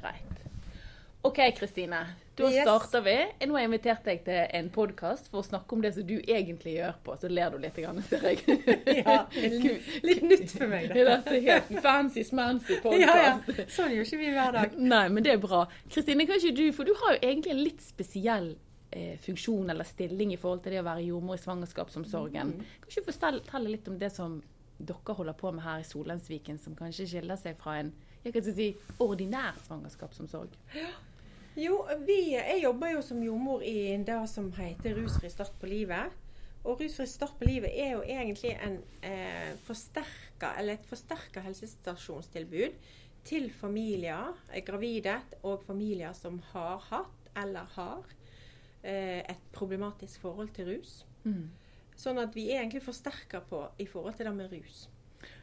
Greit. OK, Kristine. Da Yes. starter vi. Nå har jeg invitert deg til en podkast for å snakke om det som du egentlig gjør på. Så ler du litt, grann, ser jeg. Ja, litt, nytt for meg, Det dette. er helt fancy smancy Ja, podkast. ja. Sånn gjør ikke vi hver dag. Nei, men det er bra. Kristine, kan ikke du, for du har jo egentlig en litt spesiell eh, funksjon eller stilling i forhold til det å være jordmor i svangerskapsomsorgen. Kan ikke du fortelle litt om det som dere holder på med her i Solheimsviken, som kanskje skiller seg fra en jeg kan si, ordinær svangerskapsomsorg? Jo, vi, jeg jobber jo som jordmor i det som heter Rusfri start på livet. Og Rusfri start på livet er jo egentlig en eh, forsterka, eller et forsterka helsestasjonstilbud til familier, eh, gravide og familier som har hatt eller har eh, et problematisk forhold til rus. Sånn at vi er egentlig forsterka på i forhold til det med rus.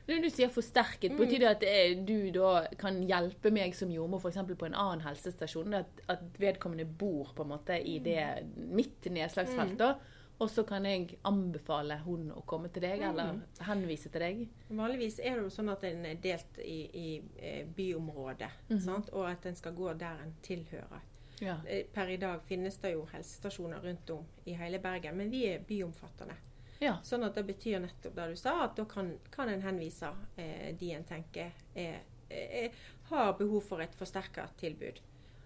Når du sier forsterket, Mm. betyr det at du da kan hjelpe meg som jordmor f.eks. på en annen helsestasjon? At, at vedkommende bor på en måte i det mitt nedslagsfelt, Mm. Og så kan jeg anbefale hun å komme til deg, eller henvise til deg? Vanligvis er det jo sånn at en er delt i, i eh, byområdet, sant? og at en skal gå der en tilhører. Ja. Eh, Per i dag finnes det jo helsestasjoner rundt om i hele Bergen, men vi er byomfattende. Ja. Sånn at det betyr nettopp det du sa, at da kan, kan en henvise eh, de en tenker er, er, har behov for et forsterka tilbud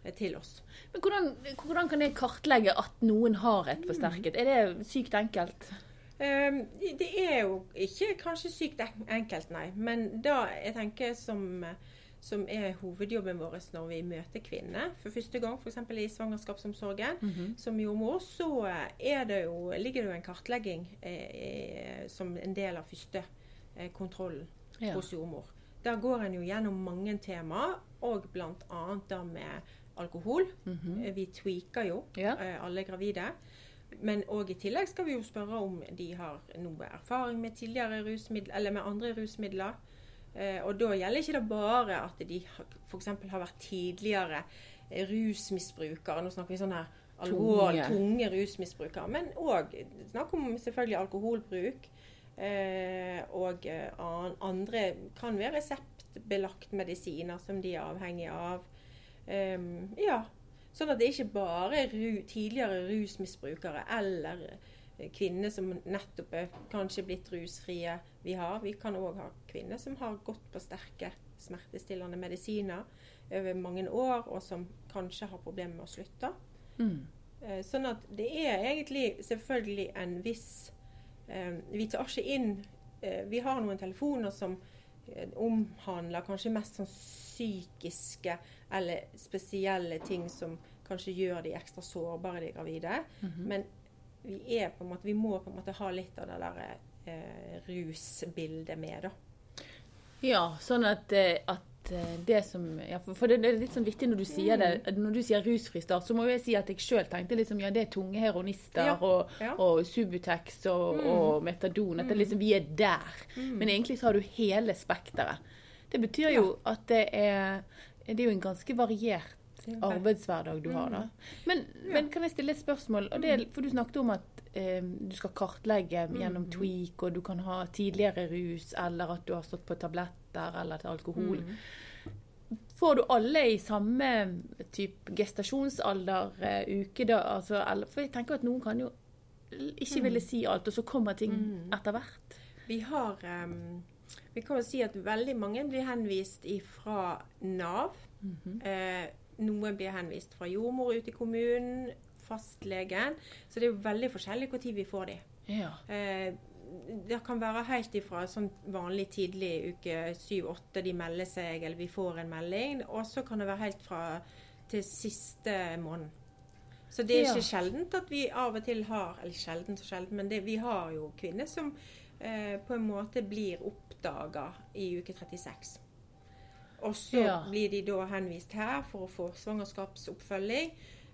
eh, til oss. Men hvordan, hvordan kan jeg kartlegge at noen har et forsterket? Er det sykt enkelt? Um, det er jo ikke kanskje sykt enkelt, nei. Men det jeg tenker som, som er hovedjobben vår når vi møter kvinner for første gang, f.eks. i svangerskapsomsorgen som jordmor, så er det jo, ligger det jo en kartlegging eh, som en del av første eh, kontrollen Ja. hos jordmor. Der går en jo gjennom mange temaer, og bl.a. det med alkohol. Eh, Vi tweaker jo Ja. eh, alle gravide. Men òg i tillegg skal vi jo spørre om de har noe erfaring med tidligere rusmidler, eller med andre rusmidler. Eh, og da gjelder ikke det bare at de f.eks. har vært tidligere eh, rusmisbrukere. Nå snakker vi sånn her alvorlig, Tunge. tunge rusmisbrukere. Men òg snakk om selvfølgelig alkoholbruk. Eh, og andre kan være reseptbelagt medisiner som de er avhengig av. Ehm, ja. Sånn at det ikke bare er tidligere rusmisbrukere eller kvinner som nettopp er kanskje blitt rusfrie vi har. Vi kan òg ha kvinner som har gått på sterke smertestillende medisiner over mange år, og som kanskje har problemer med å slutte. Mm. Eh, Sånn at det er egentlig selvfølgelig en viss eh, Vi tar ikke inn eh, Vi har noen telefoner som eh, omhandler kanskje mest sånn psykiske eller spesielle ting som kanskje gjør de ekstra sårbare, de gravide. Men vi, er på en måte, vi må på en måte ha litt av det der eh, rusbildet med, da. Ja, sånn at, eh, at eh, det som ja, For, for det, det er litt sånn viktig når du sier det. Mm. Når du sier rusfri start, så må jeg si at jeg sjøl tenkte liksom ja, det er tunge heroinister Ja, og, ja. og Subutex og, Mm. og Metadon. At det liksom, vi er der. Men egentlig så har du hele spekteret. Det betyr jo at det er Det er jo en ganske variert Det er arbeidshverdag du har, da. Men, men kan jeg stille et spørsmål? Det, er- for du snakket om at eh, du skal kartlegge gjennom tweak, og du kan ha tidligere rus, eller at du har stått på tabletter eller til alkohol. Får du alle i samme type gestasjonsalder, eh, uke da? Altså, eller, for jeg tenker at noen kan jo ikke ville si alt, og så kommer ting etter hvert. Vi har um, Vi kan jo si at veldig mange blir henvist fra Nav. eh, noen blir henvist fra jordmor ute i kommunen, fastlegen. Så det er jo veldig forskjellig når vi får de. Ja. Eh, det kan være helt ifra sånn vanlig tidlig uke 7-8 de melder seg, eller vi får en melding. Og så kan det være helt fra til siste måned. Så det er Ja. ikke sjeldent at vi av og til har Eller sjeldent så sjeldent, men det, vi har jo kvinner som eh, på en måte blir oppdaga i uke 36. Og så Ja. blir de da henvist her for å få svangerskapsoppfølging.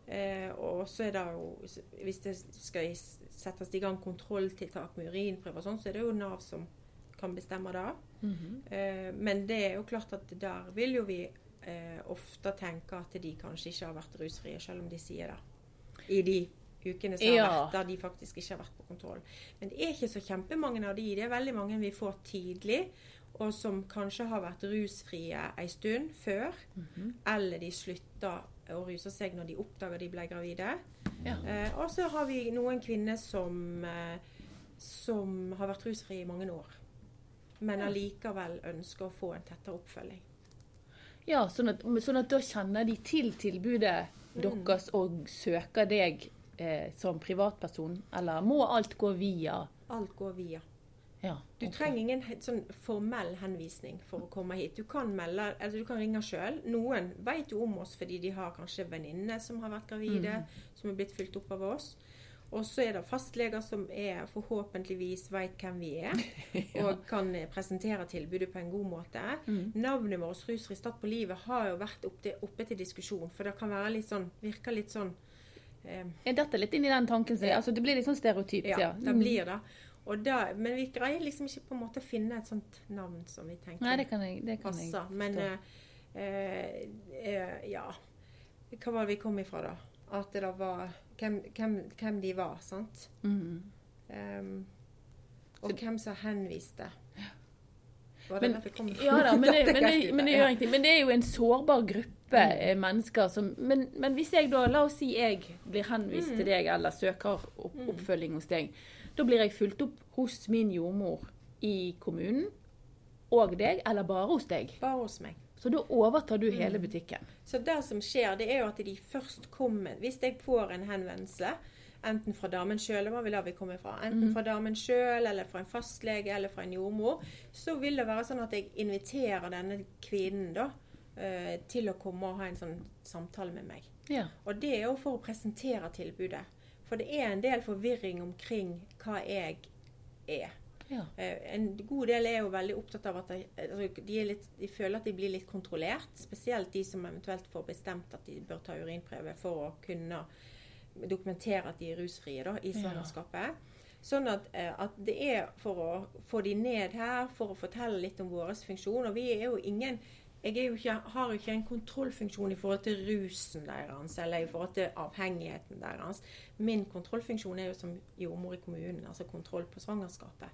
Eh, og så er det jo Hvis det skal settes i gang kontrolltiltak med urinprøver og sånn, så er det jo Nav som kan bestemme det. Mhm. Eh, men det er jo klart at der vil jo vi eh, ofte tenke at de kanskje ikke har vært rusfrie, selv om de sier det. I de ukene som Ja. har vært der de faktisk ikke har vært på kontroll. Men det er ikke så kjempemange av de. Det er veldig mange vi får tidlig. Og som kanskje har vært rusfrie en stund før, Mhm. eller de slutta å ruse seg når de oppdaga de ble gravide. Ja. Eh, og så har vi noen kvinner som, eh, som har vært rusfrie i mange år, men allikevel ønsker å få en tettere oppfølging. Ja, sånn at, sånn at da kjenner de til tilbudet Mm. deres og søker deg eh, som privatperson, eller må alt gå via Alt går via. Ja. Du trenger ingen sånn formell henvisning for å komme hit. Du kan melde, altså du kan ringe sjøl. Noen vet jo om oss fordi de har kanskje venninner som har vært gravide, som er blitt fulgt opp av oss. Og så er det fastleger som er forhåpentligvis vet hvem vi er, og kan presentere tilbudet på en god måte. Mm. Navnet vårt Rusfri Start på livet har jo vært oppe til, oppe til diskusjon, for det kan være litt sånn, virke litt sånn eh, Jeg detter litt inn i den tanken. Så, Ja. altså, det blir litt sånn stereotypt. Ja, Ja, det Mm. blir det. Da, men vi greier liksom ikke på en måte å finne et sånt navn som vi tenker Nei, det kan jeg, det kan jeg. Men eh, eh, eh, ja Hva var det vi kom ifra, da? At det da var Hvem, hvem, hvem de var, sant? Mm. Um, og hvem som henviste. Var det Men, kom ja da, men det, men, det, men det gjør ingenting. Men det er jo en sårbar gruppe mm. mennesker som men, men hvis jeg da, la oss si jeg blir henvist Mm. til deg, eller søker opp, oppfølging hos deg, da blir jeg fulgt opp hos min jordmor i kommunen og deg, eller bare hos deg. Bare hos meg. Så da overtar du Mm. hele butikken. Så det som skjer, det er jo at de først kommer Hvis jeg får en henvendelse, enten fra damen sjøl, eller hva vil vi komme fra? enten fra damen sjøl, eller fra en fastlege, eller fra en jordmor, så vil det være sånn at jeg inviterer denne kvinnen da eh, til å komme og ha en sånn samtale med meg. Ja. Og det er jo for å presentere tilbudet. For det er en del forvirring omkring hva jeg er. ja. Eh, En god del er jo veldig opptatt av at de, altså, de, er litt, de føler at de blir litt kontrollert. Spesielt de som eventuelt får bestemt at de bør ta urinprøve for å kunne dokumentere at de er rusfrie da, i Ja. Sånn at, eh, at det er for å få de ned her, for å fortelle litt om vår funksjon. Og vi er jo ingen jeg ikke, har ikke en kontrollfunksjon i forhold til rusen deres eller i forhold til avhengigheten deres. Min kontrollfunksjon er jo som jordmor i kommunen, altså kontroll på svangerskapet.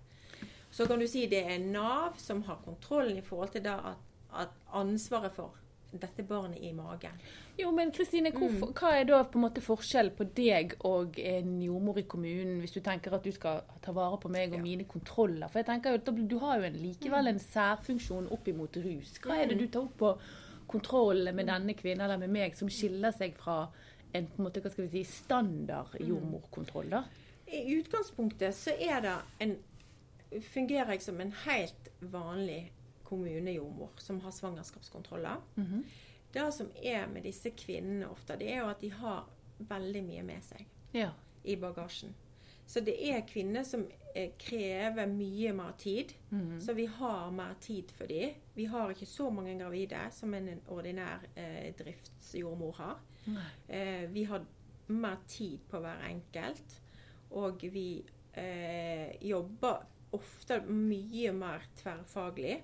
Så kan du si det er Nav som har kontrollen i forhold til at, at ansvaret for dette barnet i magen. Jo, men Kristine, Mm. hva er da på en måte forskjell på deg og en jordmor i kommunen, hvis du tenker at du skal ta vare på meg og Ja. mine kontroller? For jeg tenker jo Du har jo en, likevel en særfunksjon opp imot rus. Hva er det du tar opp på kontroll med denne kvinnen eller med meg som skiller seg fra en på en måte, hva skal vi si, standard jordmorkontroll? da? I utgangspunktet så er det en fungerer jeg som en helt vanlig kommunejordmor som har svangerskapskontroller. Mhm. Det som er med disse kvinnene ofte, det er jo at de har veldig mye med seg Ja. i bagasjen. Så det er kvinner som eh, krever mye mer tid. Mhm. Så vi har mer tid for dem. Vi har ikke så mange gravide som en ordinær eh, driftsjordmor har. Eh, vi har mer tid på hver enkelt. Og vi eh, jobber ofte mye mer tverrfaglig.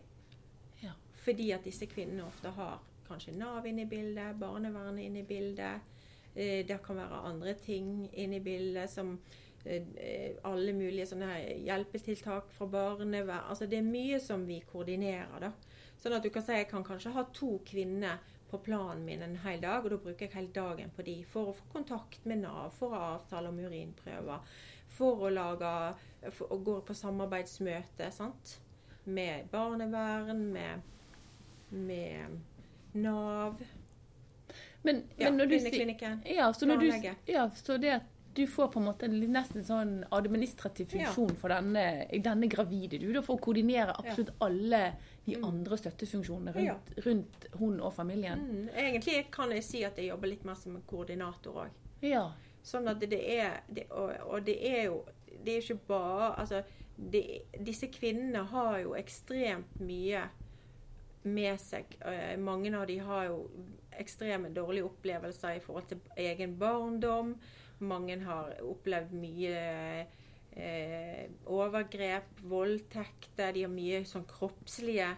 Fordi at disse kvinnene ofte har kanskje Nav inne i bildet, barnevernet inne i bildet. Eh, det kan være andre ting inne i bildet som eh, eh, alle mulige hjelpetiltak fra barnevern. Altså det er mye som vi koordinerer, da. Sånn at du kan si jeg kan kanskje ha to kvinner på planen min en hel dag, og da bruker jeg hele dagen på de for å få kontakt med Nav, for å avtale om urinprøver, for å lage for å gå på samarbeidsmøte sant? med barnevern, med, med Nav, Men, ja, men når du sier. Ja, så, når du, ja, så det at du får på en måte nesten sånn administrativ Ja. funksjon for denne, denne gravide. Du da for å koordinere absolutt alle de Mm. andre støttefunksjonene rundt, Ja. rundt hun og familien. Mm, egentlig kan jeg si at jeg jobber litt mer som en koordinator òg. Ja. Sånn at det er det, og, og det er jo Det er ikke bare Altså, det, disse kvinnene har jo ekstremt mye med seg. Eh, Mange av de har jo ekstreme dårlige opplevelser i forhold til egen barndom. Mange har opplevd mye eh, overgrep, voldtekter. De har mye sånn kroppslige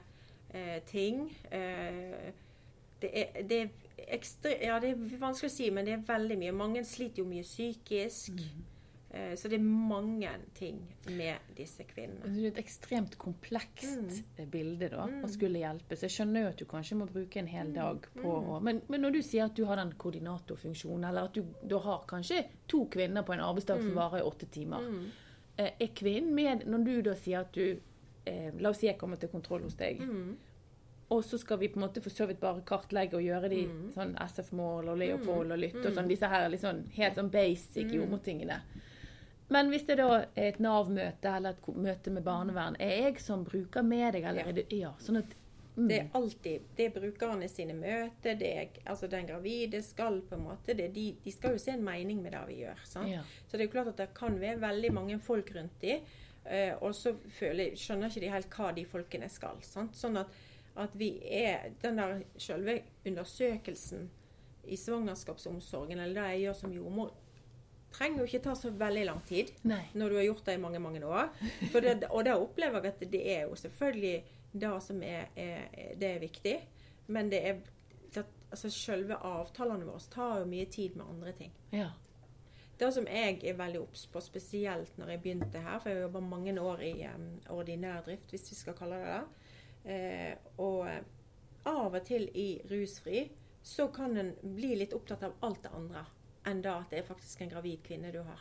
eh, ting. Eh, det er, det er ekstre, ja, det er vanskelig å si, men det er veldig mye. Mange sliter jo mye psykisk. Eh, så det er mange ting med disse kvinnene. Det er et ekstremt komplekst Mm. eh, bilde da, Mm. å skulle hjelpe. Så jeg skjønner jo at du kanskje må bruke en hel Mm. dag på Mm. men, men når du sier at du har den koordinatorfunksjonen, eller at du da har kanskje to kvinner på en arbeidsdag som Mm. varer i åtte timer, Mm. eh, er kvinnen med når du da sier at du eh, La oss si jeg kommer til kontroll hos deg, Mm. og så skal vi på en måte for så vidt bare kartlegge og gjøre de Mm. sånn SF-mål og Leopold og lytte og Mm. sånn, disse her sånn, helt sånn basic Mm. jordmortingene. Men hvis det da er et Nav-møte eller et møte med barnevern, er jeg som bruker med deg, eller Ja. er det Ja, sånn at mm. Det er alltid det er brukerne sine møter. Det er, altså Den gravide skal på en måte det, de, de skal jo se en mening med det vi gjør. ja. Så det er jo klart at det kan være veldig mange folk rundt de, eh, og så føler, skjønner ikke de helt hva de folkene skal. Sant? Sånn at, at vi er Den der selve undersøkelsen i svangerskapsomsorgen, eller det jeg gjør som jordmor, trenger jo ikke ta så veldig lang tid Nei. når du har gjort det i mange, mange år. For det, og da opplever jeg at det er jo selvfølgelig det som er, er, det er viktig. Men det er det, altså selve avtalene våre tar jo mye tid med andre ting. Ja. Det som jeg er veldig obs på, spesielt når jeg begynte her, for jeg har jobba mange år i um, ordinær drift, hvis vi skal kalle det det. Eh, og eh, av og til i rusfri så kan en bli litt opptatt av alt det andre enn da at det er faktisk en gravid kvinne du har.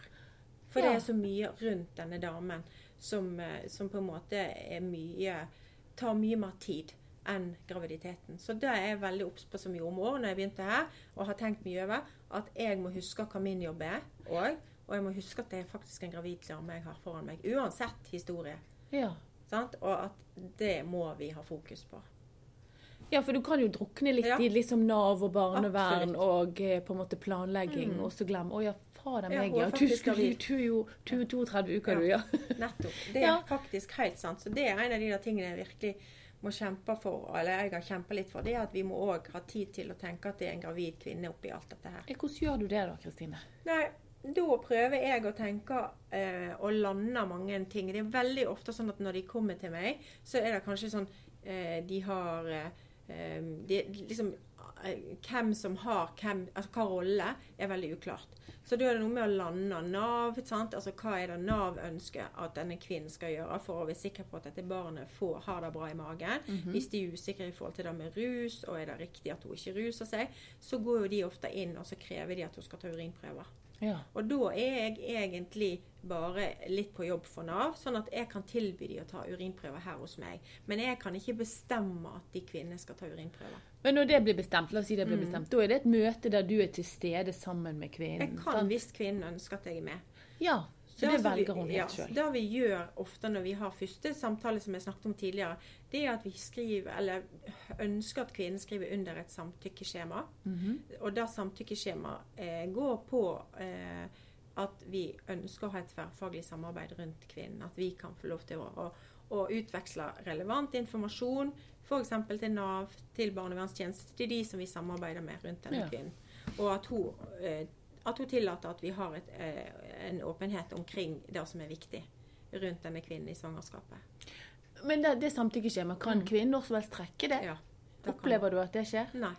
For Ja. det er så mye rundt denne damen som, eh, som på en måte mye tar mye mer tid enn graviditeten. Så det er jeg veldig obs på som jordmor når jeg begynte her, og har tenkt mye over, at jeg må huske hva min jobb er òg. Og jeg må huske at det er faktisk en gravid dame jeg har foran meg. Uansett historie. ja. Sant? Og at det må vi ha fokus på. Ja, for du kan jo drukne litt Ja. i liksom Nav og barnevern Absolutt. og eh, på en måte planlegging, Mm. og så glemme Å ja, fader meg, ja. Du, skulle, jo du er 32 uker, Ja. du, ja. Nettopp. Det er faktisk helt sant. Så det er en av de tingene jeg virkelig må kjempe for, eller jeg har kjempa litt for, det er at vi må òg ha tid til å tenke at det er en gravid kvinne oppi alt dette her. Eh, Hvordan gjør du det da, Kristine? Nei, da prøver jeg å tenke eh, og lande mange ting. Det er veldig ofte sånn at når de kommer til meg, så er det kanskje sånn eh, De har eh, de, liksom eh, Hvem som har hvem, altså hva rolle, er veldig uklart. Så da er det noe med å lande Nav. Altså Hva er det Nav ønsker at denne kvinnen skal gjøre for å være sikker på at dette barnet får, har det bra i magen. Hvis de er usikre i forhold til det med rus, og er det riktig at hun ikke ruser seg, så går jo de ofte inn og så krever de at hun skal ta urinprøver. Ja. Og da er jeg egentlig bare litt på jobb for Nav, sånn at jeg kan tilby de å ta urinprøver her hos meg. Men jeg kan ikke bestemme at de kvinnene skal ta urinprøver. Men når det blir bestemt, la oss si det blir Mm. bestemt, da er det et møte der du er til stede sammen med kvinnen. Jeg kan sant? hvis kvinnen ønsker at jeg er med. Ja, så det det velger hun ja, helt sjøl. Det vi gjør ofte når vi har første samtale, som jeg snakket om tidligere, det er at vi skriver, eller ønsker at kvinnen skriver under et samtykkeskjema. Mhm. Og det samtykkeskjemaet eh, går på eh, at vi ønsker å ha et tverrfaglig samarbeid rundt kvinnen. At vi kan få lov til å, å, å utveksle relevant informasjon, f.eks. til Nav, til barnevernstjeneste, til de som vi samarbeider med rundt denne Ja. kvinnen. Og at hun, eh, at hun tillater at vi har et, eh, en åpenhet omkring det som er viktig rundt denne kvinnen i svangerskapet. Men det, det samtykkeskjemaet, kan Mm. kvinnen når som helst trekke det? Ja, det Opplever du at det skjer? Nei.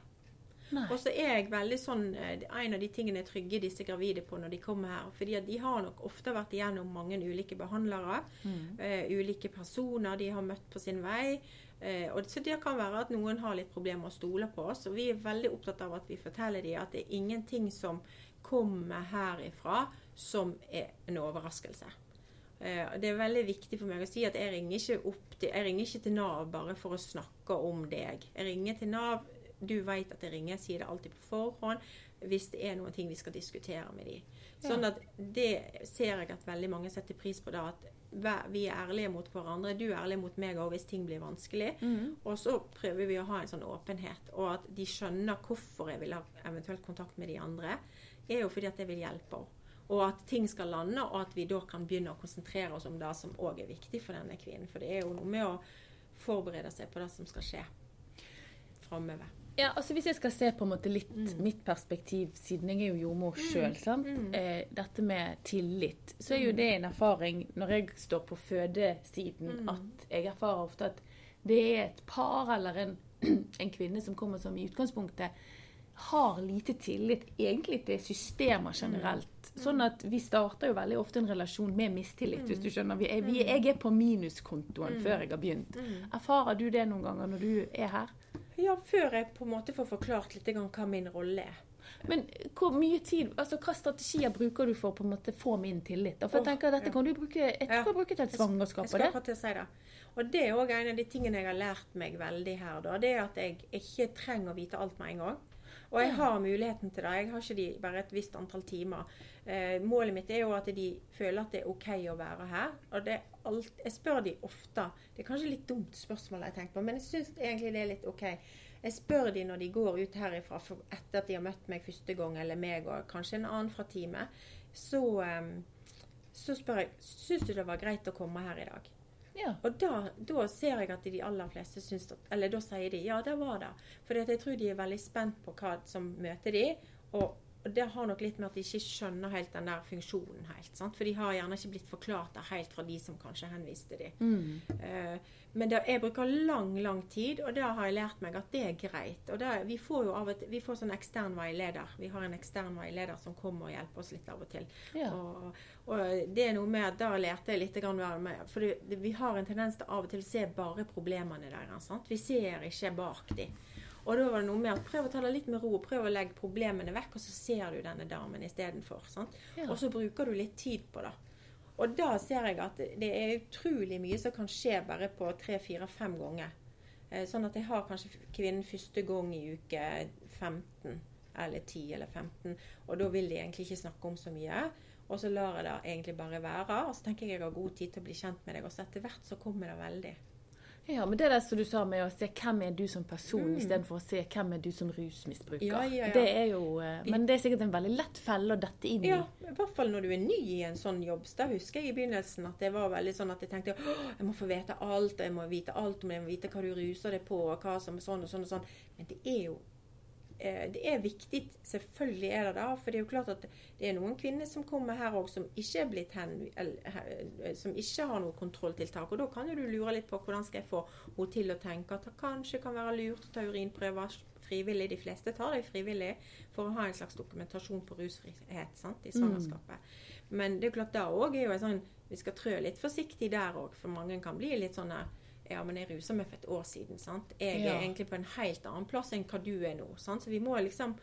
Nei. Og så er jeg veldig sånn eh, En av de tingene jeg trygger disse gravide på når de kommer her. fordi at de har nok ofte vært igjennom mange ulike behandlere. Mm. Uh, ulike personer de har møtt på sin vei. Uh, og Så det kan være at noen har litt problemer med å stole på oss. Og vi er veldig opptatt av at vi forteller dem at det er ingenting som kommer herifra som er en overraskelse. Eh, det er veldig viktig for meg å si at jeg ringer ikke, til, jeg ringer ikke til Nav bare for å snakke om deg. Jeg ringer til Nav. Du vet at jeg ringer. Jeg sier det alltid på forhånd hvis det er noen ting vi skal diskutere med dem. Sånn at det ser jeg at veldig mange setter pris på. da, at Vi er ærlige mot hverandre. Du er ærlig mot meg òg hvis ting blir vanskelig. Mm. Og så prøver vi å ha en sånn åpenhet, og at de skjønner hvorfor jeg vil ha eventuelt kontakt med de andre. Er jo fordi at jeg vil hjelpe henne. Og at ting skal lande, og at vi da kan begynne å konsentrere oss om det som òg er viktig for denne kvinnen. For det er jo noe med å forberede seg på det som skal skje framover. Ja, altså Hvis jeg skal se på en måte litt Mm. mitt perspektiv, siden jeg er jo jordmor sjøl, sant? mm. Eh, dette med tillit, så er jo det en erfaring når jeg står på fødesiden, Mm. at jeg erfarer ofte at det er et par eller en, en kvinne som kommer som i utgangspunktet har lite tillit egentlig til systemer generelt. Sånn at vi starter jo veldig ofte en relasjon med mistillit, hvis du Mm. skjønner. Vi er, vi, jeg er på minuskontoen før jeg har begynt. Mm. Erfarer du det noen ganger når du er her? Ja, før jeg på en måte får forklart litt hva min rolle er. Men hvor mye tid, altså hva strategier bruker du for å på en måte få min tillit? da? For jeg tenker at Dette kan du bruke jeg Ja. skal bruke til et Jeg svangerskap. skal og det. akkurat til å si det. Og det er òg en av de tingene jeg har lært meg veldig her, da. Det er at jeg ikke trenger å vite alt med en gang. Og jeg har muligheten til det. Jeg har ikke de bare et visst antall timer. Eh, målet mitt er jo at de føler at det er OK å være her. Og det er alt, jeg spør de ofte. Det er kanskje litt dumt spørsmål jeg tenker på, men jeg syns egentlig det er litt OK. Jeg spør de når de går ut herifra etter at de har møtt meg første gang, eller meg og kanskje en annen fra teamet. Så, eh, så spør jeg syns du det var greit å komme her i dag. Ja. Og da, da ser jeg at de aller fleste syns at Eller da sier de ja, det var det. For jeg tror de er veldig spent på hva som møter de. Og, og det har nok litt med at de ikke skjønner helt den der funksjonen helt. Sant? For de har gjerne ikke blitt forklart det helt fra de som kanskje henviste de. Mm. Eh, men det, jeg bruker lang, lang tid, og da har jeg lært meg at det er greit. Og det, vi får jo av og til, vi får sånn ekstern veileder. Vi har en ekstern veileder som kommer og hjelper oss litt av og til. Ja. Og, og det er noe med at da lærte jeg litt med. For det, vi har en tendens til av og til å se bare problemene deres. Sant? Vi ser ikke bak de. Og da var det noe med at prøv å ta det litt med ro. Prøv å legge problemene vekk, og så ser du denne damen istedenfor. Ja. Og så bruker du litt tid på det. Og da ser jeg at det er utrolig mye som kan skje bare på tre, fire, fem ganger. Eh, Sånn at jeg har kanskje kvinnen første gang i uke 15, eller 10 eller 15. Og da vil de egentlig ikke snakke om så mye. Og så lar jeg det egentlig bare være. Og så tenker jeg jeg har god tid til å bli kjent med deg. Og så etter hvert så kommer det veldig. Ja, men det er det som du sa med å se hvem er du som person, Mm. istedenfor å se hvem er du som rusmisbruker. Ja, ja, ja. Det er jo, eh, men det er sikkert en veldig lett felle å dette inn i. Ja, i hvert fall når du er ny i en sånn jobb. Da husker jeg i begynnelsen at det var veldig sånn at jeg tenkte jeg må få vite alt, og jeg må vite alt om det, jeg må vite hva du ruser deg på, og hva som er sånn og sånn og sånn. Men det er jo det er viktig, selvfølgelig er det det. For det er jo klart at det er noen kvinner som kommer her òg som eh, som ikke har noe kontrolltiltak. Og da kan jo du lure litt på hvordan skal jeg få henne til å tenke at det kanskje kan være lurt å ta urinprøver frivillig. De fleste tar det frivillig for å ha en slags dokumentasjon på rusfrihet sant, i svangerskapet. Men det er jo klart da òg er jo en sånn Vi skal trø litt forsiktig der òg, for mange kan bli litt sånn eh, ja, men jeg rusa meg for et år siden. sant? Jeg Ja. er egentlig på en helt annen plass enn hva du er nå. sant? Så vi må liksom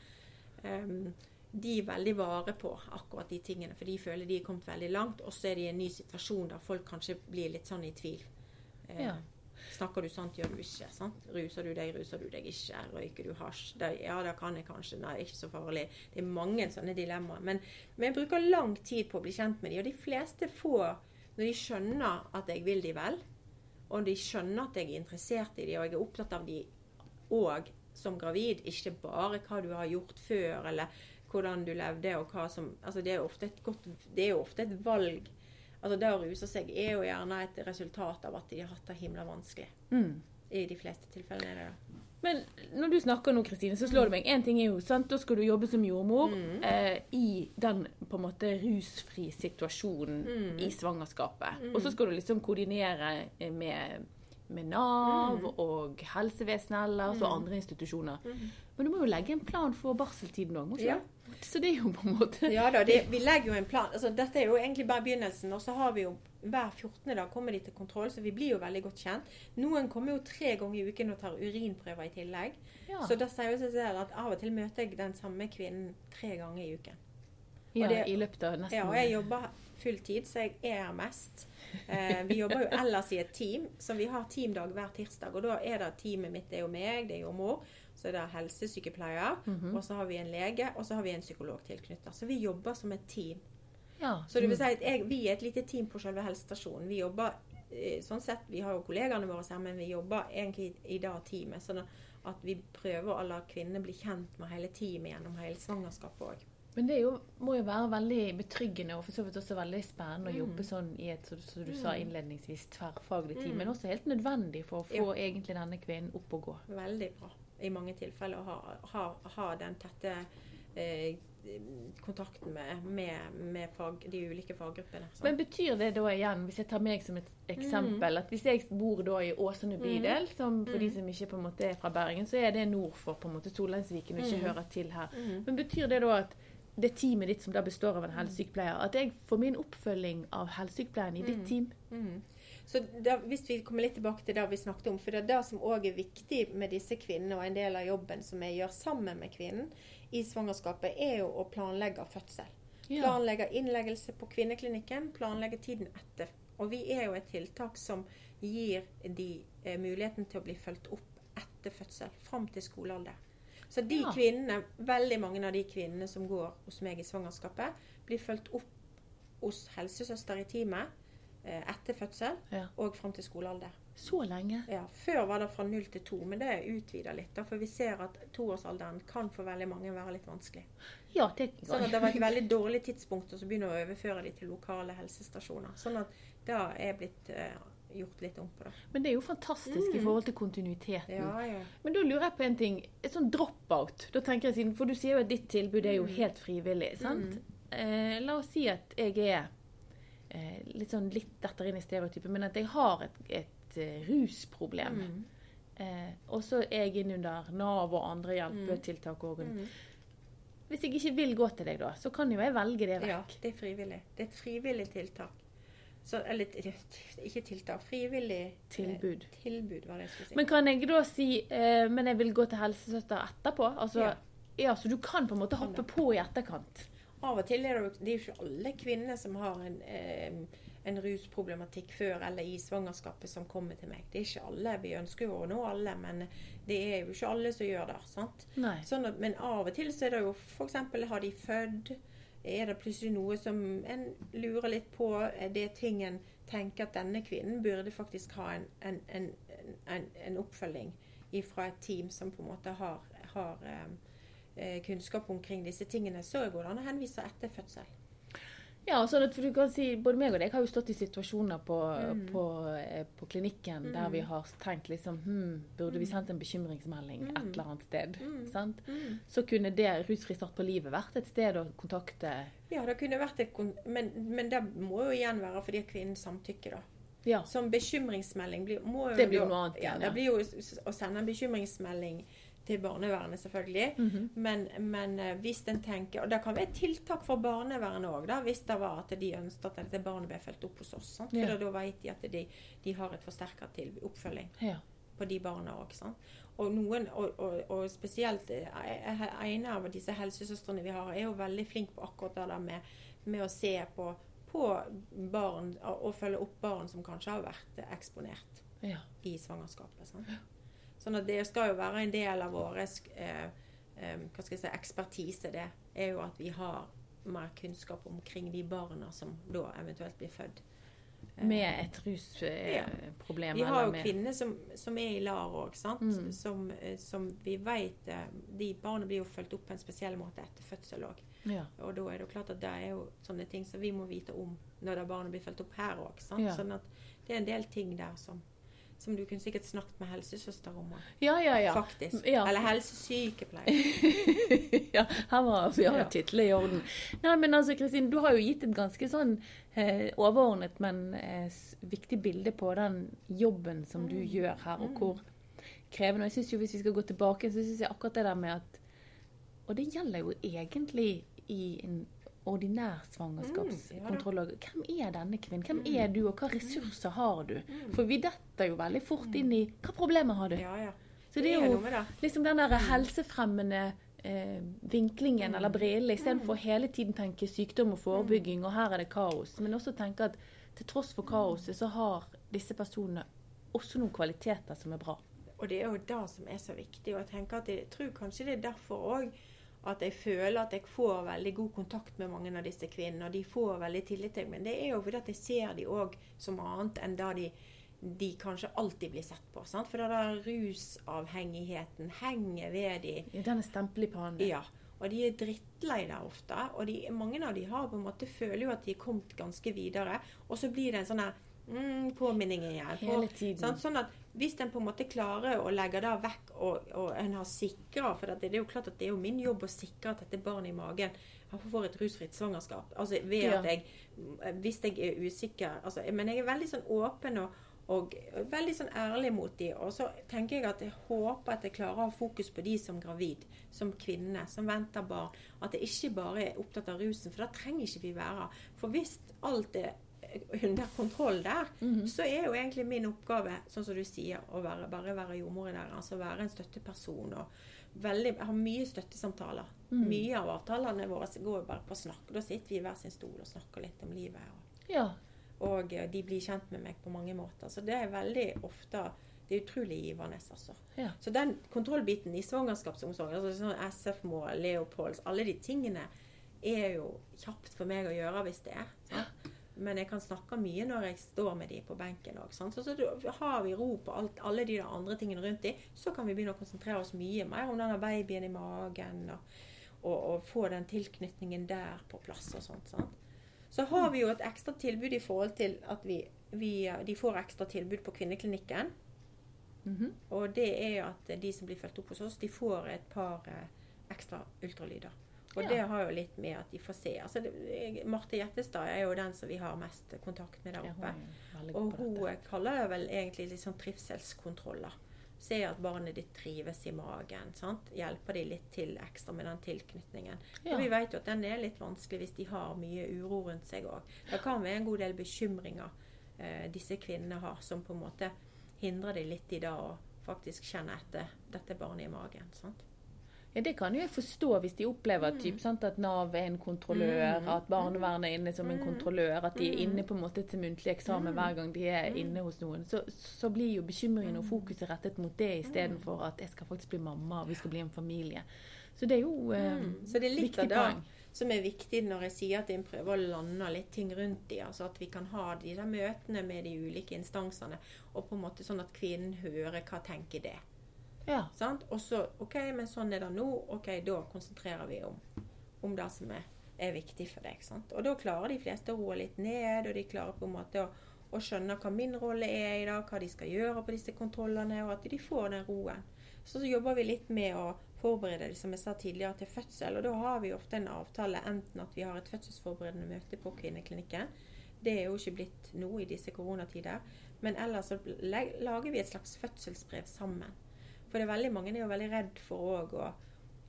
um, De er veldig vare på akkurat de tingene, for de føler de er kommet veldig langt. Og så er de i en ny situasjon der folk kanskje blir litt sånn i tvil. Eh, Ja. Snakker du sant, gjør du ikke? sant? Ruser du deg, ruser du deg ikke? Røyker du hasj? Det, ja, det kan jeg kanskje. Nei, ikke så farlig. Det er mange sånne dilemmaer. Men, men jeg bruker lang tid på å bli kjent med dem. Og de fleste får, når de skjønner at jeg vil de vel, og de skjønner at jeg er interessert i dem, og jeg er opptatt av dem òg som gravid, ikke bare hva du har gjort før, eller hvordan du levde, og hva som Altså, det er jo ofte et godt Det er jo ofte et valg. Altså, det å ruse seg er jo gjerne et resultat av at de har hatt det himla vanskelig. Mm. I de fleste tilfellene er det det. Men når du snakker nå, Kristine, så slår det meg én ting er jo, sant, Da skal du jobbe som jordmor Mm. eh, i den på en måte rusfri situasjonen Mm. i svangerskapet. Og så skal du liksom koordinere eh, med, med Nav Mm. og helsevesenet ellers og andre institusjoner. Men du må jo legge en plan for barseltiden òg, må du ikke? Ja. Så det er jo på en måte Ja da, det, vi legger jo en plan. Altså, dette er jo egentlig bare begynnelsen. Og så har vi jo hver 14. dag kommer de til kontroll, så vi blir jo veldig godt kjent. Noen kommer jo tre ganger i uken og tar urinprøver i tillegg. ja. Så da sier det seg at av og til møter jeg den samme kvinnen tre ganger i uken. ja, det- i løpet av nesten Ja, og jeg jobber fulltid, så jeg er her mest. Eh, vi jobber jo ellers i et team, så vi har teamdag hver tirsdag. Og da er det teamet mitt, det er jo meg, det er jo mor, så er det helsesykepleier, Mhm. og så har vi en lege, og så har vi en psykolog tilknyttet. Så vi jobber som et team. Ja. Så det vil si at jeg, vi er et lite team på selve helsestasjonen. Vi jobber eh, sånn sett, vi har jo kollegaene våre her, men vi jobber egentlig i det teamet. Sånn at vi prøver å la kvinnene bli kjent med hele teamet gjennom hele svangerskapet òg. Men det jo, må jo være veldig betryggende og for så vidt også veldig spennende å Mm. jobbe sånn i et som som du sa innledningsvis, tverrfaglig team. Mm. Men også helt nødvendig for å få egentlig denne kvinnen opp og gå. Veldig bra i mange tilfeller å ha, ha, ha den tette eh, kontakten med, med, med fag, de ulike faggruppene. Så. Men betyr det da igjen, hvis jeg tar meg som et eksempel, at hvis jeg bor da i Åsane bydel, som for de som ikke på en måte er fra Bergen, så er det nord for på en måte Solheimsviken og ikke Mm. hører til her. Mhm. Men betyr det da at det teamet ditt som da består av en helsesykepleier, at jeg får min oppfølging av helsesykepleieren i ditt team. Mm. Så da, Hvis vi kommer litt tilbake til det vi snakket om, for det er det som òg er viktig med disse kvinnene, og en del av jobben som jeg gjør sammen med kvinnen i svangerskapet, er jo å planlegge fødsel. Ja. Planlegge innleggelse på kvinneklinikken, planlegge tiden etter. Og vi er jo et tiltak som gir de eh, muligheten til å bli fulgt opp etter fødsel, fram til skolealder. Så de Ja. kvinnene, veldig mange av de kvinnene som går hos meg i svangerskapet, blir fulgt opp hos helsesøster i teamet eh, etter fødsel Ja. og fram til skolealder. Så lenge. Ja, Før var det fra null til to, men det er utvida litt. Da, for vi ser at toårsalderen kan for veldig mange være litt vanskelig. Ja, det Sånn at det var et veldig dårlig tidspunkt å så begynne å overføre de til lokale helsestasjoner. Sånn at det er blitt eh, gjort litt om på det. Men det er jo fantastisk i forhold til kontinuiteten. Ja, ja. Men da lurer jeg på en ting. Et sånn drop-out. Da tenker jeg siden, For du sier jo at ditt tilbud er jo helt frivillig. sant? Eh, la oss si at jeg er eh, litt sånn litt detter inn i stereotypen, men at jeg har et, et eh, Mm. Eh, og så er jeg inn under Nav og andre hjelpetiltak. Og, Hvis jeg ikke vil gå til deg, da, så kan jo jeg velge det ja, vekk. det er frivillig. Det er et frivillig tiltak. Så, eller ikke tiltak, frivillig eh, Tilbud. Tilbud, var det jeg skulle si. Men kan jeg da si eh, Men jeg vil gå til helsesøster etterpå? Altså, Ja. ja. Så du kan på en måte hoppe på i etterkant? Av og til er det jo det er ikke alle kvinner som har en, eh, en rusproblematikk før eller i svangerskapet som kommer til meg. Det er ikke alle. Vi ønsker jo å nå alle, men det er jo ikke alle som gjør det. sant? Sånn at, men av og til så er det jo f.eks. har de født Er det plutselig noe som en lurer litt på? Er det ting en tenker at denne kvinnen burde faktisk ha en, en, en, en, oppfølging fra et team som på en måte har, har eh, eh, kunnskap omkring disse tingene, så går det an å henvise etter fødsel. Ja, sånn at du kan si, Både meg og deg har jo stått i situasjoner på, Mm. på, eh, på klinikken der vi har tenkt liksom hm, Burde vi sendt en bekymringsmelding et eller annet sted? Sant? Så kunne det Rusfri start på livet vært et sted å kontakte Ja, det kunne vært et men, men det må jo igjen være fordi kvinnen samtykker, da. Ja. Som bekymringsmelding blir, må jo Det blir jo noe annet Ja, igjen, det blir jo å sende en bekymringsmelding til barnevernet, selvfølgelig. Mhm. men, men eh, hvis en tenker Og det kan være tiltak for barnevernet òg, hvis det var at de ønsket at dette barnet ble fulgt opp hos oss. Sant? For Ja. da vet de at de, de har et forsterka oppfølging ja. på de barna òg. Og, noen, og, og, og spesielt eh, en av disse helsesøstrene vi har, er jo veldig flink på akkurat det der med, med å se på, på barn og, følge opp barn som kanskje har vært eksponert ja. i svangerskapet. Sant? Sånn at det skal jo være en del av vår eh, eh, hva skal jeg si, ekspertise. Det er jo at vi har mer kunnskap omkring de barna som da eventuelt blir født. Med et Ja. rusproblem. Vi har jo med- kvinner som, som er i LAR òg. Mm. Som, eh, som vi vet eh, De barna blir jo fulgt opp på en spesiell måte etter fødsel òg. Ja. Og da er det jo klart at det er jo sånne ting som vi må vite om når det barnet blir fulgt opp her òg. Ja. Sånn at det er en del ting der som, som du kunne sikkert snakket med helsesøster om ja, ja, ja. Faktisk. Ja. Eller helsesykepleier. ja, her var vi har Ja. titler i orden. Nei, men altså, Kristin, du har jo gitt et ganske sånn eh, overordnet, men eh, viktig bilde på den jobben som du gjør her, og hvor krevende. Og jeg synes jo, hvis vi skal gå tilbake, så syns jeg akkurat det der med at Og det gjelder jo egentlig i en ordinær svangerskapskontroll. òg. Hvem er denne kvinnen? Hvem er du, og hva ressurser har du? For vi detter jo veldig fort inn i Hva problemer har du? Ja, ja. Så det er jo liksom den der helsefremmende eh, vinklingen eller brillen, istedenfor å hele tiden tenke sykdom og forebygging, og her er det kaos. Men også tenke at til tross for kaoset, så har disse personene også noen kvaliteter som er bra. Og det er jo det som er så viktig. Og jeg tenker at jeg tror kanskje det er derfor òg at jeg føler at jeg får veldig god kontakt med mange av disse kvinnene. Og de får veldig tillit til meg. Men det er jo fordi at jeg ser de òg som annet enn da de, de kanskje alltid blir sett på. Sant? For den er rusavhengigheten henger ved de. Ja, Den er stempel i pannen. Ja. Og de er drittlei der ofte. Og de, mange av de har på en måte føler jo at de er kommet ganske videre. Og så blir det en sånn her mm, påminning igjen. Hele tiden. På, Sånn at hvis en på en måte klarer å legge det vekk, og, og en har sikra For det, det er jo klart at det er jo min jobb å sikre at dette barnet i magen får et rusfritt svangerskap. Altså ved Ja. at jeg Hvis jeg er usikker altså, Men jeg er veldig sånn åpen og, Og veldig sånn ærlig mot de. Og så tenker jeg at jeg håper at jeg klarer å ha fokus på de som gravid, som kvinne, som venter barn. At jeg ikke bare er opptatt av rusen, for da trenger ikke vi være. For hvis alt er under kontroll der, så er jo egentlig min oppgave, sånn som du sier, å være, bare være jordmor der. Altså være en støtteperson. og veldig, Jeg har mye støttesamtaler. Mye av avtalene våre går jo bare på snakk. Da sitter vi i hver sin stol og snakker litt om livet. Og, Ja. og eh, de blir kjent med meg på mange måter. Så det er veldig ofte Det er utrolig givende, altså. Ja. Så den kontrollbiten i svangerskapsomsorg, altså sånn SF-mål, Leopolds, alle de tingene er jo kjapt for meg å gjøre hvis det er. Sant? Men jeg kan snakke mye når jeg står med de på benken òg. Så, så har vi ro på alt, alle de andre tingene rundt de, så kan vi begynne å konsentrere oss mye mer om denne babyen i magen. Og, og, og få den tilknytningen der på plass og sånt. Sant? Så har vi jo et ekstra tilbud i forhold til at vi, vi, de får ekstra tilbud på kvinneklinikken. Mhm. Og det er jo at de som blir fulgt opp hos oss, de får et par eh, ekstra ultralyder. Og Ja. det har jo litt med at de får se. Altså, det, Marte Gjettestad er jo den som vi har mest kontakt med der Ja, hun oppe. Og hun kaller det vel egentlig sånn trivselskontroller. Se at barnet ditt trives i magen. sant? Hjelper de litt til ekstra med den tilknytningen. Ja. Og vi vet jo at den er litt vanskelig hvis de har mye uro rundt seg òg. Det kan være en god del bekymringer eh, disse kvinnene har, som på en måte hindrer de litt i det å faktisk kjenne etter dette barnet i magen. sant? Ja, Det kan jo jeg forstå hvis de opplever Mm. typ, sant, at Nav er en kontrollør, Mm. at barnevernet er inne som en Mm. kontrollør, at de er Mm. inne på en måte til muntlig eksamen Mm. hver gang de er inne hos noen. Så, så blir jo bekymringen og fokuset rettet mot det istedenfor at jeg skal faktisk bli mamma og vi skal bli en familie. Så det er jo eh. Så det er litt av det som er viktig når jeg sier at en prøver å lande litt ting rundt de, altså At vi kan ha de der møtene med de ulike instansene, og på en måte sånn at kvinnen hører hva tenker det. Ja. Og så OK, men sånn er det nå. OK, da konsentrerer vi om, om det som er, er viktig for deg. Sant? Og da klarer de fleste å roe litt ned, og de klarer på en måte å, å skjønne hva min rolle er i dag, hva de skal gjøre på disse kontrollene, og at de får den roen. Så, så jobber vi litt med å forberede som jeg sa tidligere, til fødsel. Og da har vi ofte en avtale enten at vi har et fødselsforberedende møte på kvinneklinikken. Det er jo ikke blitt noe i disse koronatider. Men ellers så lager vi et slags fødselsbrev sammen. For det er veldig mange er jo veldig redd for òg å,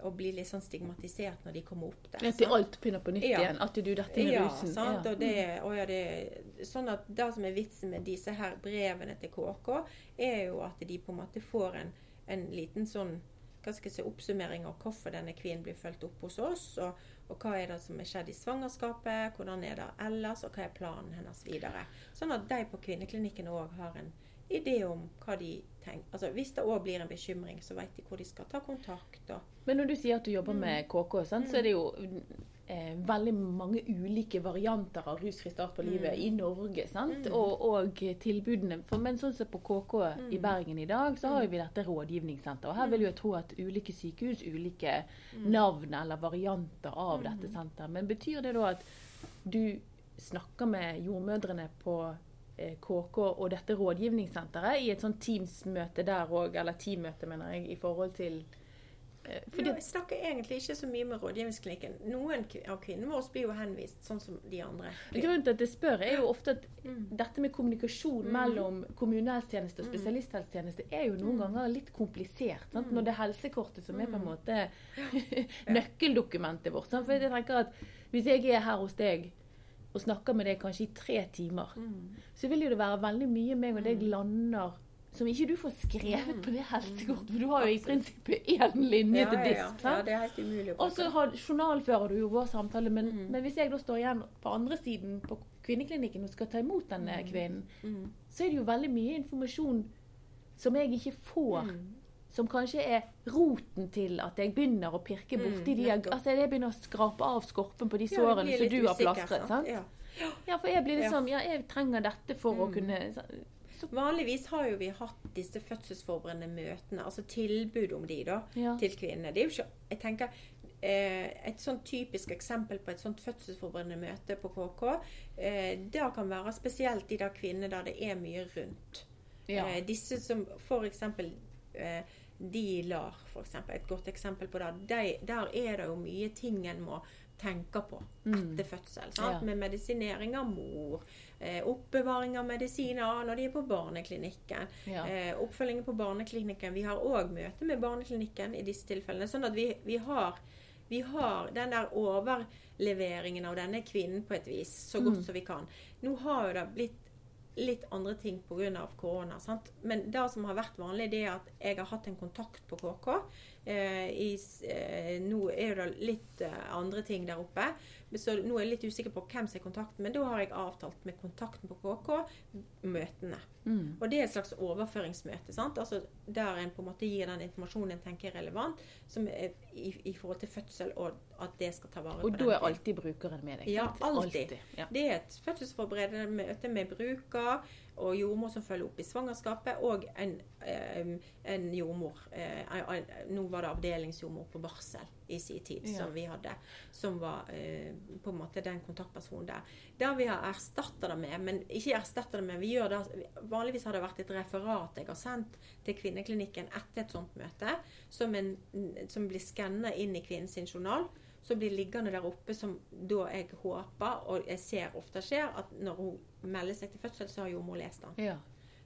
og bli litt sånn stigmatisert når de kommer opp der. At alt begynner på nytt Ja. igjen. At du dette med Ja, rusen. sant? Ja. Og det, og ja, det, sånn at det som er vitsen med disse her brevene til KK, er jo at de på en måte får en, en liten sånn hva skal jeg si, oppsummering av hvorfor denne kvinnen blir fulgt opp hos oss, og, og hva er det som er skjedd i svangerskapet, hvordan er det ellers, og hva er planen hennes videre. Sånn at de på kvinneklinikken òg har en idé om hva de tenker. Altså, hvis det òg blir en bekymring, så vet de hvor de skal ta kontakt. Men når du sier at du jobber Mm. med KK, sant, så er det jo eh, veldig mange ulike varianter av rusfri start på livet Mm. i Norge. sant? Mm. Og, og tilbudene. For, men sånn som på KK i Mm. Bergen i dag, så har jo vi dette rådgivningssenteret. Og her vil jeg tro at ulike sykehus, ulike Mm. navn eller varianter av Mm. dette senteret. Men betyr det da at du snakker med jordmødrene på KK og dette rådgivningssenteret i et sånt Teams-møte der òg, eller teammøte, mener jeg, i forhold til eh, fordi jeg snakker egentlig ikke så mye med rådgivningsklinikken. Noen av kvinnene våre blir jo henvist, sånn som de andre. Grunnen til at jeg spør, er jo ofte at Mm. dette med kommunikasjon Mm. mellom kommunehelsetjeneste og Mm. spesialisthelsetjeneste er jo noen Mm. ganger litt komplisert. Sant? Når det er helsekortet som er på en måte nøkkeldokumentet vårt. Sant? For jeg tenker at hvis jeg er her hos deg og snakker med deg kanskje i tre timer, Mm. så vil jo det være veldig mye meg og deg Mm. lander som ikke du får skrevet Mm. på det helsekortet. Mm. For du har jo i prinsippet én linje Ja, til ja, disk. ja. ja, det er helt umulig Og så journalfører du jo vår samtale, men, Mm. men hvis jeg da står igjen på andre siden på kvinneklinikken og skal ta imot denne kvinnen, Mm. så er det jo veldig mye informasjon som jeg ikke får. Mm. Som kanskje er roten til at jeg begynner å pirke Mm, borti de. Altså jeg begynner å skrape av skorpen på de Ja, sårene som du har plastret. sant? Ja. Ja, for jeg blir liksom Ja, jeg trenger dette for å Mm. kunne så, Vanligvis har jo vi hatt disse fødselsforberedende møtene, altså tilbud om de da, ja. til kvinnene. Det er jo ikke, jeg tenker, eh, Et sånn typisk eksempel på et sånt fødselsforberedende møte på KK, eh, det kan være spesielt de der kvinnene der det er mye rundt. ja. Eh, disse som f.eks. Eh, de lar, f.eks. Et godt eksempel på det. De, der er det jo mye ting en må tenke på etter fødsel. Ja. Med medisinering av mor, eh, oppbevaring av medisiner når de er på barneklinikken. Ja. Eh, oppfølging på barneklinikken. Vi har òg møte med barneklinikken i disse tilfellene. Sånn at vi, vi, har, vi har den der overleveringen av denne kvinnen på et vis, så godt som vi kan. Nå har jo det blitt litt andre ting pga. korona. Sant? Men det som har vært vanlig, det er at jeg har hatt en kontakt på KK. Eh, i, eh, nå er det litt eh, andre ting der oppe, så nå er jeg litt usikker på hvem som er kontakten. Men da har jeg avtalt med kontakten på KK møtene. Mm. Og det er et slags overføringsmøte. Sant? Altså Der en på en måte gir den informasjonen en tenker er relevant som er i, i forhold til fødsel, og at det skal ta vare Og på da den er alltid brukeren med deg? Ja, alltid. alltid. Ja. Det er et fødselsforberedende møte med bruker og jordmor som følger opp i svangerskapet, og en, en jordmor. eh, Nå var det avdelingsjordmor på barsel i sin tid Ja. som vi hadde, som var eh, på en måte den kontaktpersonen der. Der vi har erstatta det med, men ikke erstatta det med vi gjør det, Vanligvis har det vært et referat jeg har sendt til kvinneklinikken etter et sånt møte, som, en, som blir skanna inn i kvinnens journal så blir liggende der oppe som da jeg håper, og jeg ser ofte skjer, at når hun melder seg til fødsel, så har jordmor lest den. Ja.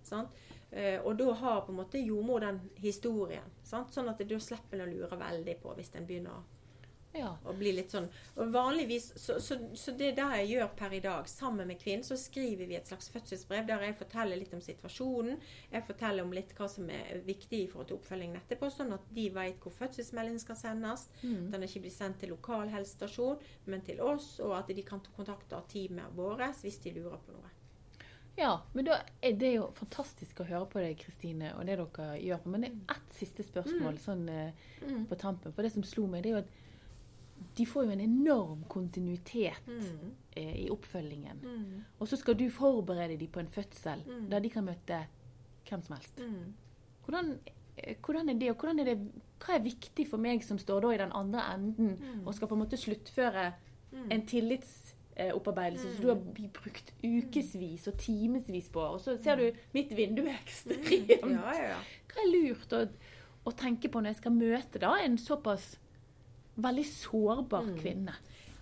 Sant? Eh, og da har på en måte jordmor den historien. Sant? Sånn at da slipper en å lure veldig på hvis en begynner å ja. og bli litt sånn og vanligvis, så, så, så det er det jeg gjør per i dag. Sammen med kvinnen så skriver vi et slags fødselsbrev der jeg forteller litt om situasjonen. Jeg forteller om litt hva som er viktig i forhold til oppfølgingen etterpå, sånn at de vet hvor fødselsmeldingen skal sendes. Mm. Den ikke blir sendt til lokal helsestasjon, men til oss, og at de kan kontakte teamet vårt hvis de lurer på noe. Ja, men da er det jo fantastisk å høre på deg, Kristine, og det dere gjør. Men det er ett siste spørsmål sånn eh, Mm. på tampen. For det som slo meg, det er jo at de får jo en enorm kontinuitet Mm. eh, i oppfølgingen. Mm. Og så skal du forberede dem på en fødsel Mm. der de kan møte hvem som helst. Mm. Hvordan, eh, hvordan er det, og hvordan er det, hva er viktig for meg som står da i den andre enden Mm. og skal på en måte sluttføre Mm. en tillitsopparbeidelse som du har brukt ukevis og timevis på, og så ser du mitt vindu er ekstremt. Ja, ja, ja. Hva er lurt å, å tenke på når jeg skal møte da en såpass veldig sårbar Mm. kvinne?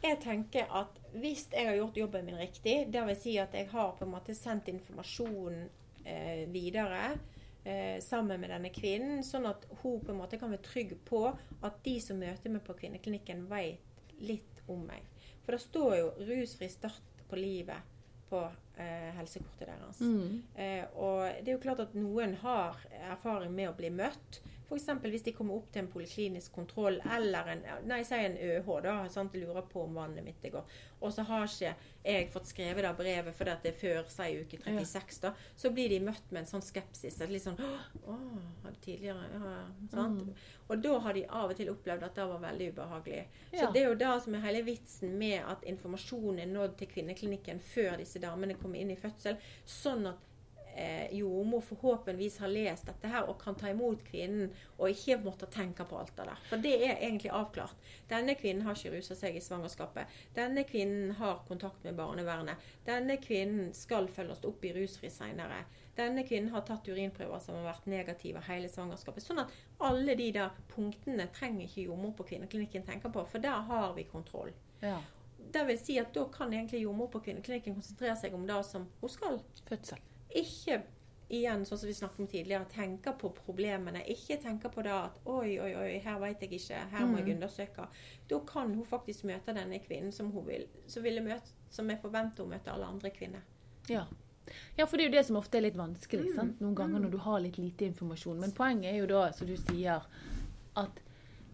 Jeg tenker at hvis jeg har gjort jobben min riktig, vil si at jeg har på en måte sendt informasjon eh, videre eh, sammen med denne kvinnen, sånn at hun på en måte kan være trygg på at de som møter meg på kvinneklinikken, vet litt om meg. For det står jo 'rusfri start på livet' på eh, helsekortet deres. Mm. Eh, og det er jo klart at noen har erfaring med å bli møtt. F.eks. hvis de kommer opp til en poliklinisk kontroll eller en, nei, si en ØH, da, sant, lurer på om vannet mitt godt. Og så har ikke jeg fått skrevet det brevet fordi det er før si uke 36, da. Så blir de møtt med en sånn skepsis. At litt sånn Å, tidligere ja, sant? Mm. Og da har de av og til opplevd at det var veldig ubehagelig. Så det er jo det som er hele vitsen med at informasjonen er nådd til kvinneklinikken før disse damene kommer inn i fødsel, sånn at eh, jordmor forhåpentligvis har lest dette her og kan ta imot kvinnen og ikke måtte tenke på alt det der. For det er egentlig avklart. Denne kvinnen har ikke rusa seg i svangerskapet. Denne kvinnen har kontakt med barnevernet. Denne kvinnen skal følges opp i rusfri seinere. Denne kvinnen har tatt urinprøver som har vært negative hele svangerskapet. Sånn at alle de der punktene trenger ikke jordmor på kvinneklinikken tenke på, for der har vi kontroll. Ja. Det vil si at da kan egentlig jordmor på kvinneklinikken konsentrere seg om det som hun skal. Fødsel. Ikke igjen, sånn som vi snakket om tidligere, tenke på problemene. Ikke tenke på det at oi, oi, oi, her vet jeg ikke, her må jeg undersøke. Da kan hun faktisk møte denne kvinnen som hun vil, som, ville møte, som jeg forventer hun møter alle andre kvinner. Ja. ja, for det er jo det som ofte er litt vanskelig. sant? Noen ganger når du har litt lite informasjon. Men poenget er jo da, som du sier, at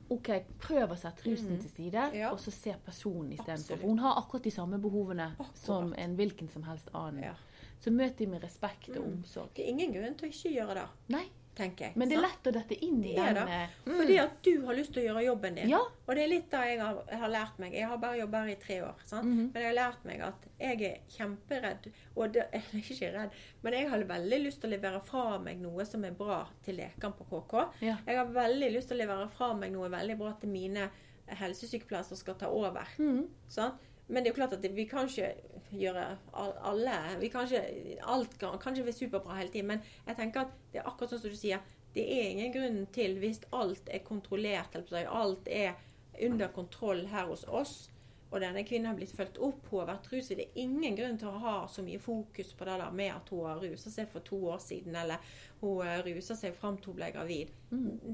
OK, prøv å sette rusen til side, Ja. og så se personen istedenfor. For hun har akkurat de samme behovene Akkurat. som en hvilken som helst annen. Ja. Så møt dem med respekt og omsorg. Det er ingen grunn til å ikke gjøre det, Nei, tenker jeg. men det er lett å dette inn i Det den eh, Fordi at du har lyst til å gjøre jobben din. Ja. Og det er litt det jeg har, jeg har lært meg. Jeg har bare jobbet her i tre år. Sant? -hmm. Men jeg har lært meg at jeg er kjemperedd. Og det, er ikke redd, men jeg har veldig lyst til å levere fra meg noe som er bra til lekene på KK. Ja. Jeg har veldig lyst til å levere fra meg noe veldig bra til mine helsesykepleiere som skal ta over. Mhm. Sant? Men det er jo klart at vi kan ikke gjøre all- alle vi kan ikke, Alt kan, ikke være superbra hele tiden. Men jeg tenker at det er akkurat sånn som du sier. det er ingen grunn til, hvis alt er kontrollert, alt er under kontroll her hos oss, og denne kvinnen har blitt fulgt opp, hun har vært ruset, det er ingen grunn til å ha så mye fokus på det der med at hun har rusa seg for to år siden, eller hun rusa seg fram til hun ble gravid.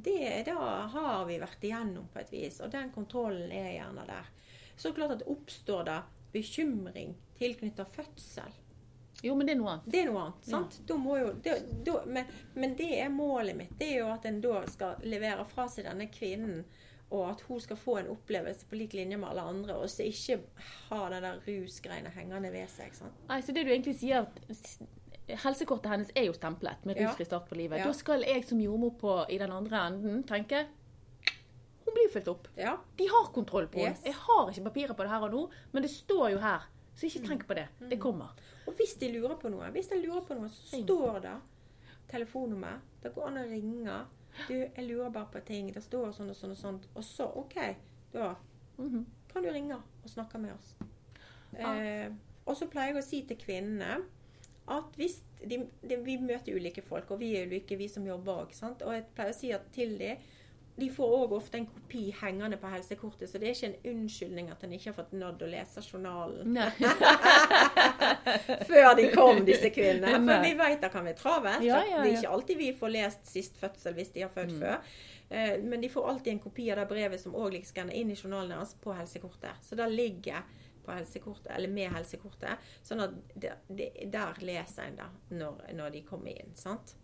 Det da har vi vært igjennom på et vis, og den kontrollen er gjerne der. Så klart at det oppstår da bekymring tilknyttet fødsel. Jo, men det er noe annet. Det er noe annet. sant? Må jo, det, da, men, men det er målet mitt. Det er jo at en da skal levere fra seg denne kvinnen, og at hun skal få en opplevelse på lik linje med alle andre, og så ikke ha den der rusgreiene hengende ved seg. sant? Nei, så det du egentlig sier at Helsekortet hennes er jo stemplet med Ja. rusfri start på livet. Ja. Da skal jeg som jordmor på i den andre enden tenke Hun blir fulgt opp. Ja. De har kontroll på. Yes. Jeg har ikke papirer på det her og nå, men det står jo her. Så ikke tenk på det. Det kommer. Og hvis de lurer på noe, hvis de lurer på noe, så står det telefonnummer. Det går an å ringe. Du, jeg lurer bare på ting. Det står sånn og sånn og sånt. Og så, OK, da Mhm. kan du ringe og snakke med oss. Ja. Eh, og så pleier jeg å si til kvinnene at hvis de, de, Vi møter ulike folk, og vi er ulike, vi som jobber òg. Og jeg pleier å si at til de de får òg ofte en kopi hengende på helsekortet, så det er ikke en unnskyldning at en ikke har fått nådd å lese journalen før de kom, disse kvinnene. Nei. For vi vet det kan være travelt. Ja, ja, ja, Det er ikke alltid vi får lest sist fødsel hvis de har født før. Eh, Men de får alltid en kopi av det brevet som òg ligger skanna inn i journalen deres på helsekortet. Så det ligger på helsekortet, eller med helsekortet. Sånn at det, det, der leser en det når, når de kommer inn. sant?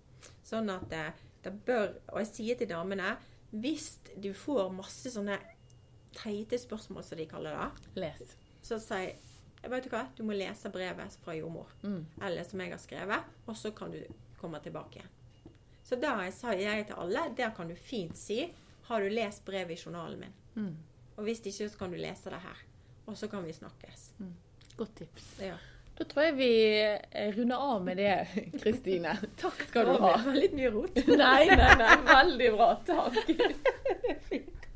Sånn at det, det bør Og jeg sier til damene hvis du får masse sånne teite spørsmål, som de kaller det, Les. så jeg vet du hva, du må lese brevet fra jordmor, Mm. eller som jeg har skrevet, og så kan du komme tilbake. Så da sa jeg til alle, der kan du fint si har du lest brevet i journalen min. Mm. Og hvis ikke, så kan du lese det her. Og så kan vi snakkes. Godt tips. Ja. Da tror jeg vi eh, runder av med det, Kristine. Takk skal du ha. Det var litt mye rot. Nei, nei, nei. Veldig bra. Takk.